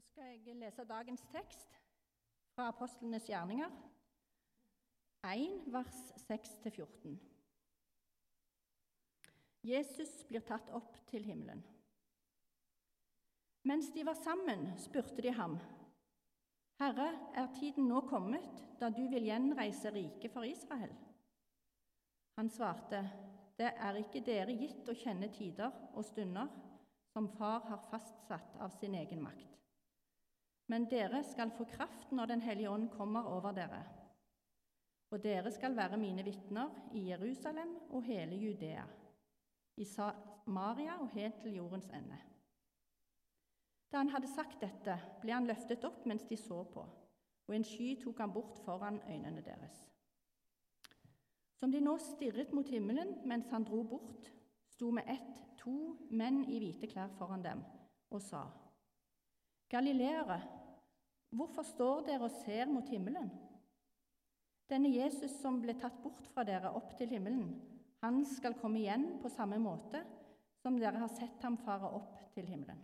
Da skal jeg lese dagens tekst fra Apostlenes gjerninger, 1 vers 6-14. Jesus blir tatt opp til himmelen. Mens de var sammen, spurte de ham, Herre, er tiden nå kommet da du vil gjenreise riket for Israel? Han svarte, Det er ikke dere gitt å kjenne tider og stunder som Far har fastsatt av sin egen makt. Men dere skal få kraft når Den hellige ånd kommer over dere. Og dere skal være mine vitner i Jerusalem og hele Judea, i Samaria og helt til jordens ende. Da han hadde sagt dette, ble han løftet opp mens de så på, og en sky tok han bort foran øynene deres. Som de nå stirret mot himmelen mens han dro bort, sto med ett to menn i hvite klær foran dem og sa:" Galileere, hvorfor står dere og ser mot himmelen? Denne Jesus som ble tatt bort fra dere opp til himmelen, han skal komme igjen på samme måte som dere har sett ham fare opp til himmelen.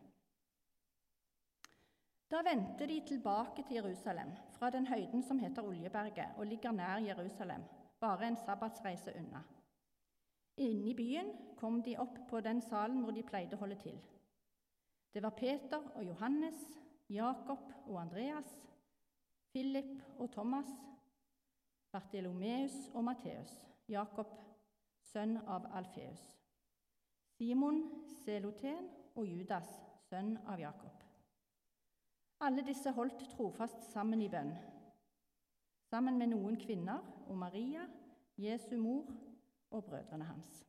Da vendte de tilbake til Jerusalem, fra den høyden som heter Oljeberget, og ligger nær Jerusalem, bare en sabbatsreise unna. Inne i byen kom de opp på den salen hvor de pleide å holde til. Det var Peter og Johannes, Jakob og Andreas, Philip og Thomas, Bartilomeus og Matteus, Jakob, sønn av Alfeus, Simon Seloten og Judas, sønn av Jakob. Alle disse holdt trofast sammen i bønn, sammen med noen kvinner og Maria, Jesu mor og brødrene hans.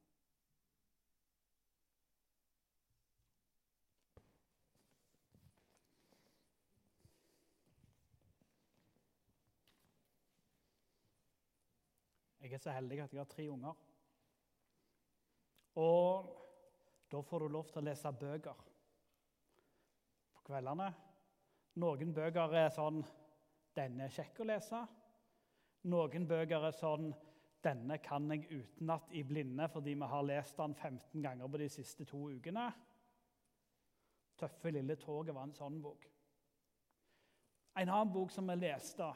Jeg er så heldig at jeg har tre unger. Og da får du lov til å lese bøker på kveldene. Noen bøker er sånn 'Denne er kjekk å lese'. Noen bøker er sånn 'Denne kan jeg utenat i blinde fordi vi har lest den 15 ganger på de siste to ukene'. 'Tøffe lille toget' var en sånn bok. En annen bok som vi leste,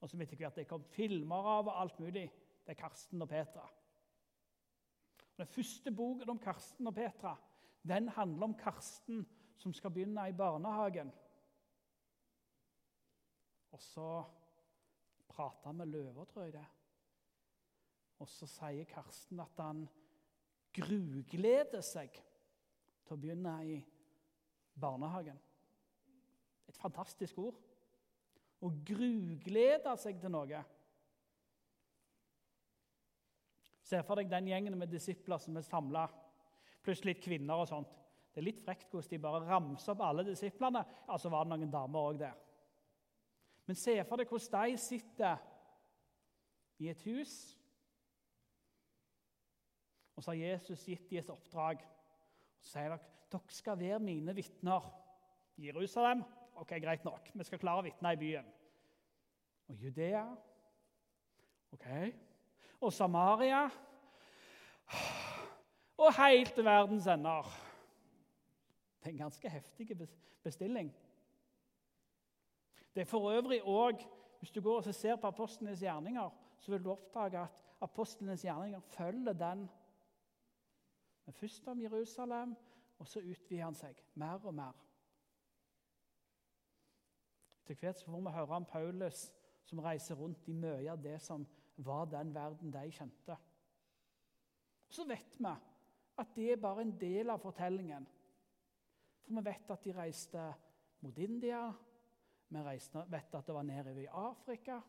og som etter hvert det kom filmer av og alt mulig, det er Karsten og Petra. Den første boken om Karsten og Petra den handler om Karsten som skal begynne i barnehagen. Og så prater han med løver, tror jeg det. Og så sier Karsten at han grugleder seg til å begynne i barnehagen. Et fantastisk ord. Å gruglede seg til noe. Se for deg den gjengen med disipler som er samla, pluss litt kvinner og sånt. Det er litt frekt hvordan de bare ramser opp alle disiplene. Ja, så var det noen damer òg der. Men se for deg hvordan de sitter i et hus. Og så har Jesus gitt dem et oppdrag. Og så sier dere dere skal være mine vitner. Jerusalem ok, greit nok, vi skal klare å vitne i byen. Og Judea ok, og Samaria og helt til verdens ender. Det er en ganske heftig bestilling. Det er for øvrig òg Hvis du går og ser på apostlenes gjerninger, så vil du oppdage at apostlenes gjerninger følger den. Men først om Jerusalem, og så utvider han seg mer og mer. Til hvert får vi høre om Paulus som reiser rundt i mye av det som var den verden de kjente. Så vet vi at det er bare en del av fortellingen. For vi vet at de reiste mot India, vi vet at det var nede i Afrika.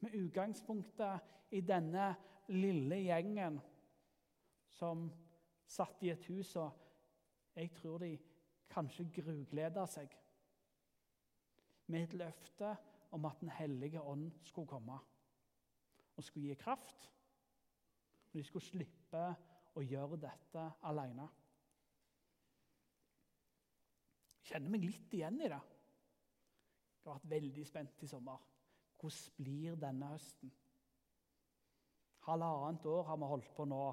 Med utgangspunktet i denne lille gjengen som satt i et hus og jeg tror de kanskje grugleda seg med et løfte om at Den hellige ånd skulle komme og skulle gi kraft. Og de skulle slippe å gjøre dette alene. Jeg kjenner meg litt igjen i det. Jeg har vært veldig spent i sommer. Hvordan blir denne høsten? Halvannet år har vi holdt på nå.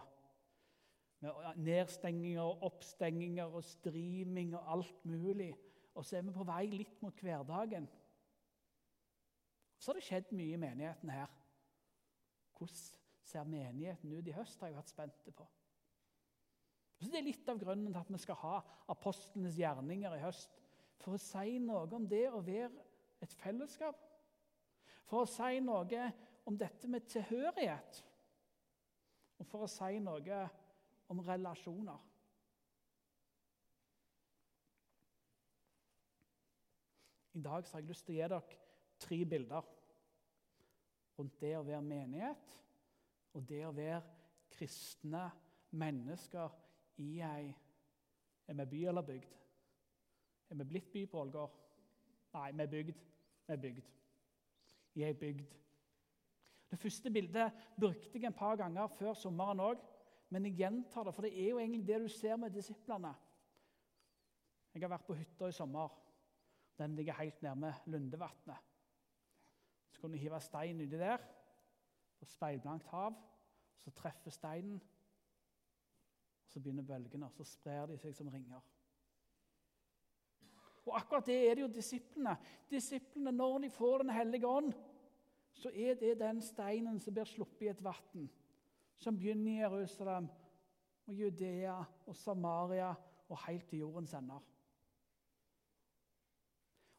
Med nedstenginger, og oppstenginger og streaming og alt mulig. og så er vi på vei litt mot hverdagen. Så har det skjedd mye i menigheten her. Hvordan ser menigheten ut i høst, har jeg vært spent på. Så Det er litt av grunnen til at vi skal ha apostlenes gjerninger i høst. For å si noe om det å være et fellesskap. For å si noe om dette med tilhørighet. Og for å si noe om relasjoner. I dag har jeg lyst til å gi dere tre bilder rundt det å være menighet og det å være kristne mennesker i ei Er vi by eller bygd? Er vi blitt by på Ålgård? Nei, vi er bygd. Vi er bygd. I ei bygd. Det første bildet brukte jeg en par ganger før sommeren òg, men jeg gjentar det, for det er jo egentlig det du ser med disiplene. Jeg har vært på hytta i sommer. Den ligger helt nærme Lundevatnet. Så kunne du hive stein uti der, på speilblankt hav. Så treffer steinen, og så begynner bølgene, og så sprer de seg som ringer. Og akkurat det er det jo disiplene. Disiplene, Når de får Den hellige ånd, så er det den steinen som blir sluppet i et vann, som begynner i Jerusalem og Judea og Samaria og helt til jordens ender.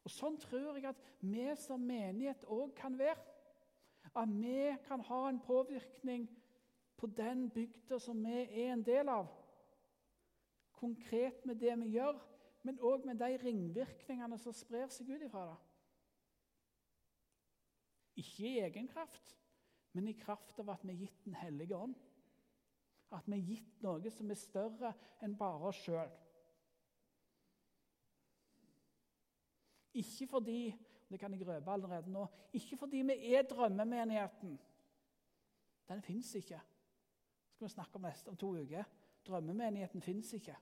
Og Sånn tror jeg at vi som menighet òg kan være. At vi kan ha en påvirkning på den bygda som vi er en del av. Konkret med det vi gjør, men òg med de ringvirkningene som sprer seg ut ifra det. Ikke i egen kraft, men i kraft av at vi er gitt Den hellige ånd. At vi er gitt noe som er større enn bare oss sjøl. Ikke fordi det kan jeg røpe allerede nå, ikke fordi vi er drømmemenigheten. Den fins ikke. Det skal vi snakke om neste om to uker. Drømmemenigheten fins ikke.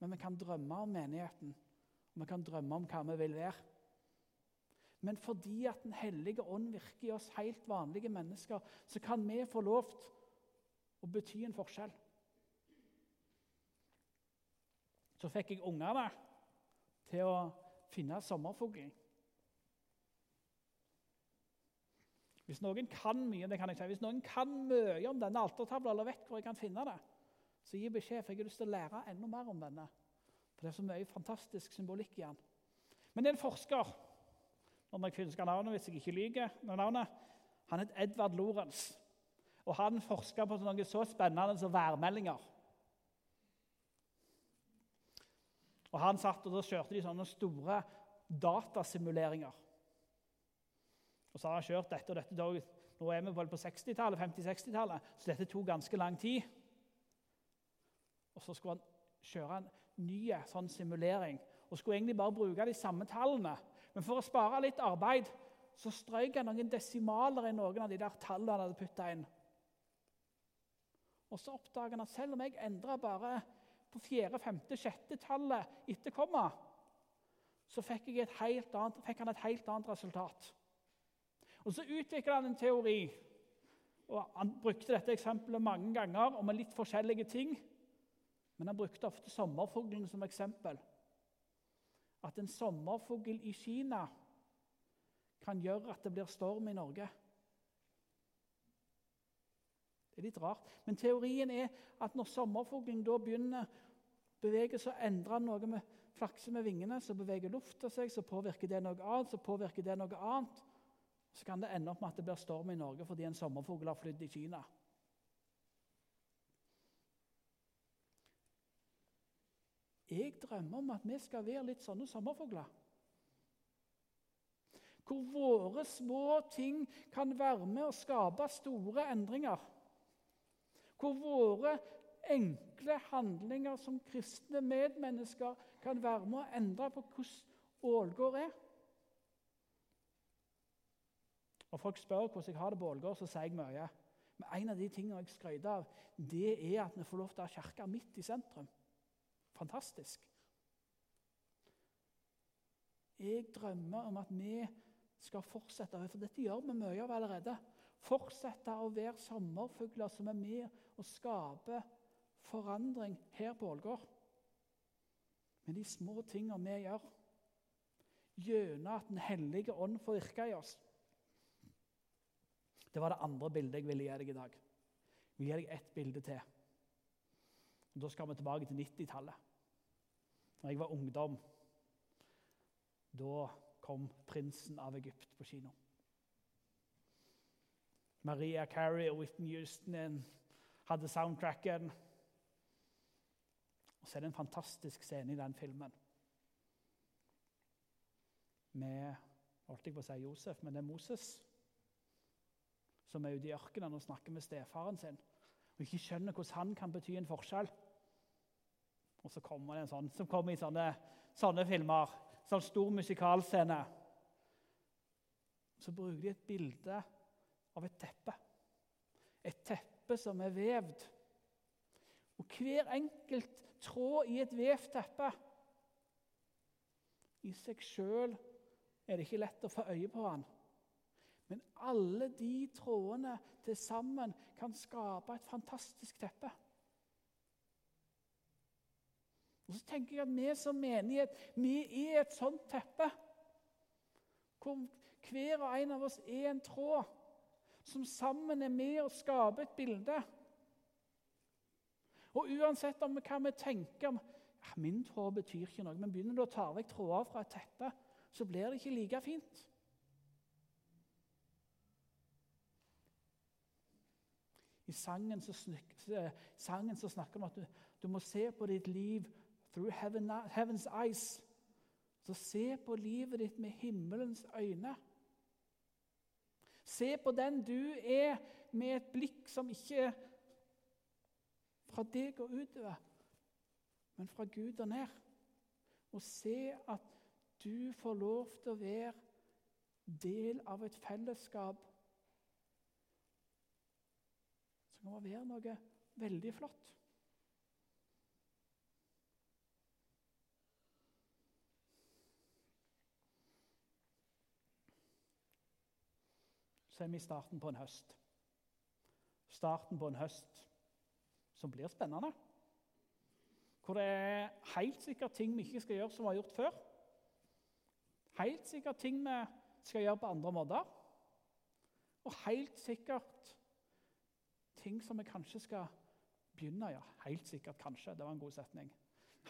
Men vi kan drømme om menigheten, og vi kan drømme om hva vi vil være. Men fordi at Den hellige ånd virker i oss helt vanlige mennesker, så kan vi få lov til å bety en forskjell. Så fikk jeg ungene til å finne sommerfuglen. Hvis noen kan mye, det kan jeg si, hvis noen kan mye om denne altertavla, eller vet hvor jeg kan finne det, så gi beskjed, for jeg har lyst til å lære enda mer om denne. For Det er så mye fantastisk symbolikk i den. Men det er en forsker når jeg finner navnet hvis jeg ikke lyver. navnet. Han het Edvard Lorentz. Og han forska på noe så spennende som værmeldinger. Og han satt og da kjørte de sånne store datasimuleringer. Og så har han kjørt dette og dette. Nå er vi på 60-tallet, 50-60-tallet, så dette tok ganske lang tid. Og så skulle han kjøre en ny sånn simulering og skulle egentlig bare bruke de samme tallene. Men for å spare litt arbeid så strøk han noen desimaler i noen av de der tallene han hadde putta inn. Og så oppdager han at selv om jeg endra bare på fjerde, femte, sjette tallet etter komma, så fikk, annet, fikk han et helt annet resultat. Og Så utvikla han en teori. og Han brukte dette eksempelet mange ganger og med litt forskjellige ting. Men han brukte ofte sommerfuglen som eksempel. At en sommerfugl i Kina kan gjøre at det blir storm i Norge. Det er litt rart. Men teorien er at når sommerfuglen da begynner å så seg han noe med flakse med vingene, så beveger lufta seg, så påvirker det noe annet, så påvirker det noe annet så kan det ende opp med at det blir storm i Norge fordi en sommerfugl har flydd i Kina. Jeg drømmer om at vi skal være litt sånne sommerfugler. Hvor våre små ting kan være med å skape store endringer. Hvor våre enkle handlinger som kristne medmennesker kan være med å endre på hvordan Ålgård er. Og folk spør hvordan jeg har det på Ålgård, så sier jeg mye. Men en av de tingene jeg skryter av, det er at vi får lov til å ha kirke midt i sentrum. Fantastisk. Jeg drømmer om at vi skal fortsette, for dette gjør vi mye av allerede. Fortsette å være sommerfugler som er med og skaper forandring her på Ålgård. med de små tingene vi gjør, gjennom at Den hellige ånd får virke i oss. Det var det andre bildet jeg ville gi deg i dag. Jeg vil gi deg ett bilde til. Da skal vi tilbake til 90-tallet. Da jeg var ungdom, da kom 'Prinsen av Egypt' på kino. Maria Carey og Whitney Houston hadde soundtracken. Og så er det en fantastisk scene i den filmen med holdt jeg på å si Josef, men det er Moses som er ute i ørkenen og snakker med stefaren sin og ikke skjønner hvordan han kan bety en forskjell. Og så kommer det en sånn som kommer i sånne, sånne filmer. Sånn stor musikalscene. Så bruker de et bilde av et teppe. Et teppe som er vevd. Og hver enkelt tråd i et vevt teppe i seg sjøl er det ikke lett å få øye på han. Men alle de trådene til sammen kan skape et fantastisk teppe. Og så tenker jeg at Vi som menighet vi er et sånt teppe. Hvor hver og en av oss er en tråd som sammen er med og skaper et bilde. Og uansett om hva vi tenker om ja, Min tråd betyr ikke noe, men begynner du å ta vekk tråder fra et teppe, så blir det ikke like fint. I sangen så, sangen så snakker vi om at du, du, må se på ditt liv through heaven, heaven's eyes. Så se på livet ditt med himmelens øyne. Se på den du er, med et blikk som ikke fra deg og utover, men fra Gud og ned. Og se at du får lov til å være del av et fellesskap som kan være noe veldig flott. Så er vi i starten på en høst. Starten på en høst som blir spennende. Hvor det er helt sikkert ting vi ikke skal gjøre som vi har gjort før. Helt sikkert ting vi skal gjøre på andre måter. Og helt sikkert ting som vi kanskje skal begynne å gjøre. Helt sikkert kanskje. Det var en god setning.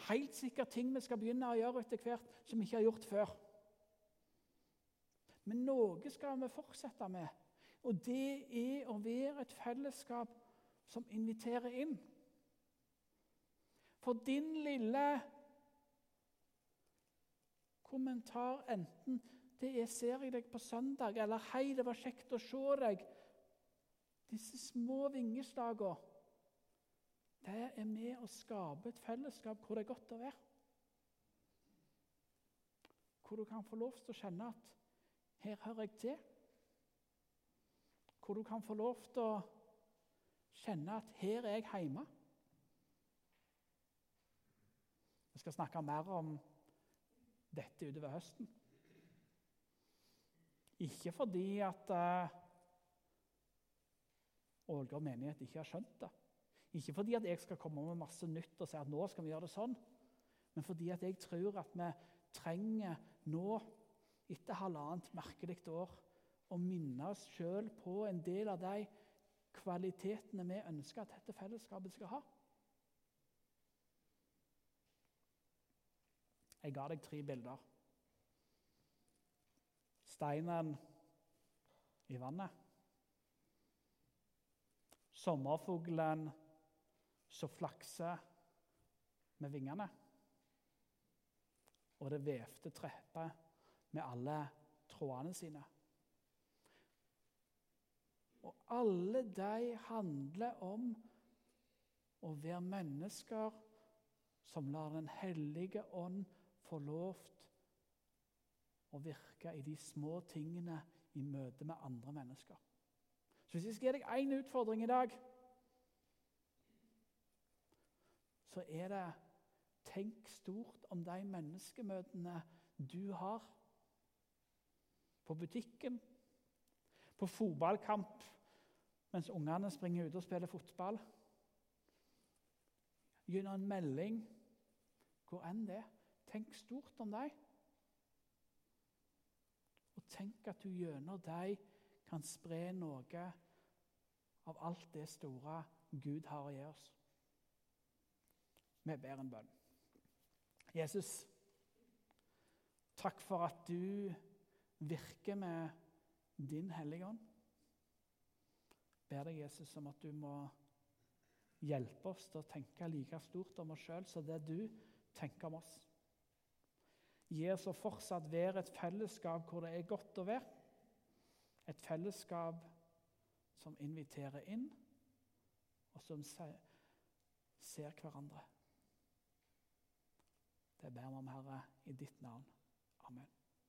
Helt sikkert ting vi skal begynne å gjøre etter hvert som vi ikke har gjort før. Men noe skal vi fortsette med, og det er å være et fellesskap som inviterer inn. For din lille kommentar, enten det er 'ser jeg deg på søndag', eller 'hei, det var kjekt å se deg', disse små vingeslagene, det er med å skape et fellesskap hvor det er godt å være. Hvor du kan få lov til å kjenne at 'her hører jeg til'. Hvor du kan få lov til å kjenne at 'her er jeg hjemme'. Vi skal snakke mer om dette utover høsten. Ikke fordi at uh, Ålgård menighet ikke har skjønt det. Ikke fordi at jeg skal komme med masse nytt og si at nå skal vi gjøre det sånn, men fordi at jeg tror at vi trenger nå, etter halvannet merkelig år, å minne oss sjøl på en del av de kvalitetene vi ønsker at dette fellesskapet skal ha. Jeg ga deg tre bilder. Steinen i vannet. Sommerfuglen som flakser med vingene. Og det vevte treppet med alle trådene sine. Og alle de handler om å være mennesker som lar Den hellige ånd få lov å virke i de små tingene i møte med andre mennesker. Så hvis jeg skal gi deg én utfordring i dag, så er det tenk stort om de menneskemøtene du har. På butikken, på fotballkamp mens ungene springer ut og spiller fotball. Gjennom en melding, hvor enn det. Tenk stort om dem. Og tenk at du gjennom dem kan spre noe av alt det store Gud har å gi oss. Vi ber en bønn. Jesus, takk for at du virker med din Hellige Ånd. ber deg, Jesus, om at du må hjelpe oss til å tenke like stort om oss sjøl som det du tenker om oss. Gi oss å fortsatt være et fellesskap hvor det er godt å være. Et fellesskap som inviterer inn, og som ser hverandre. Det ber vi om, Herre, i ditt navn.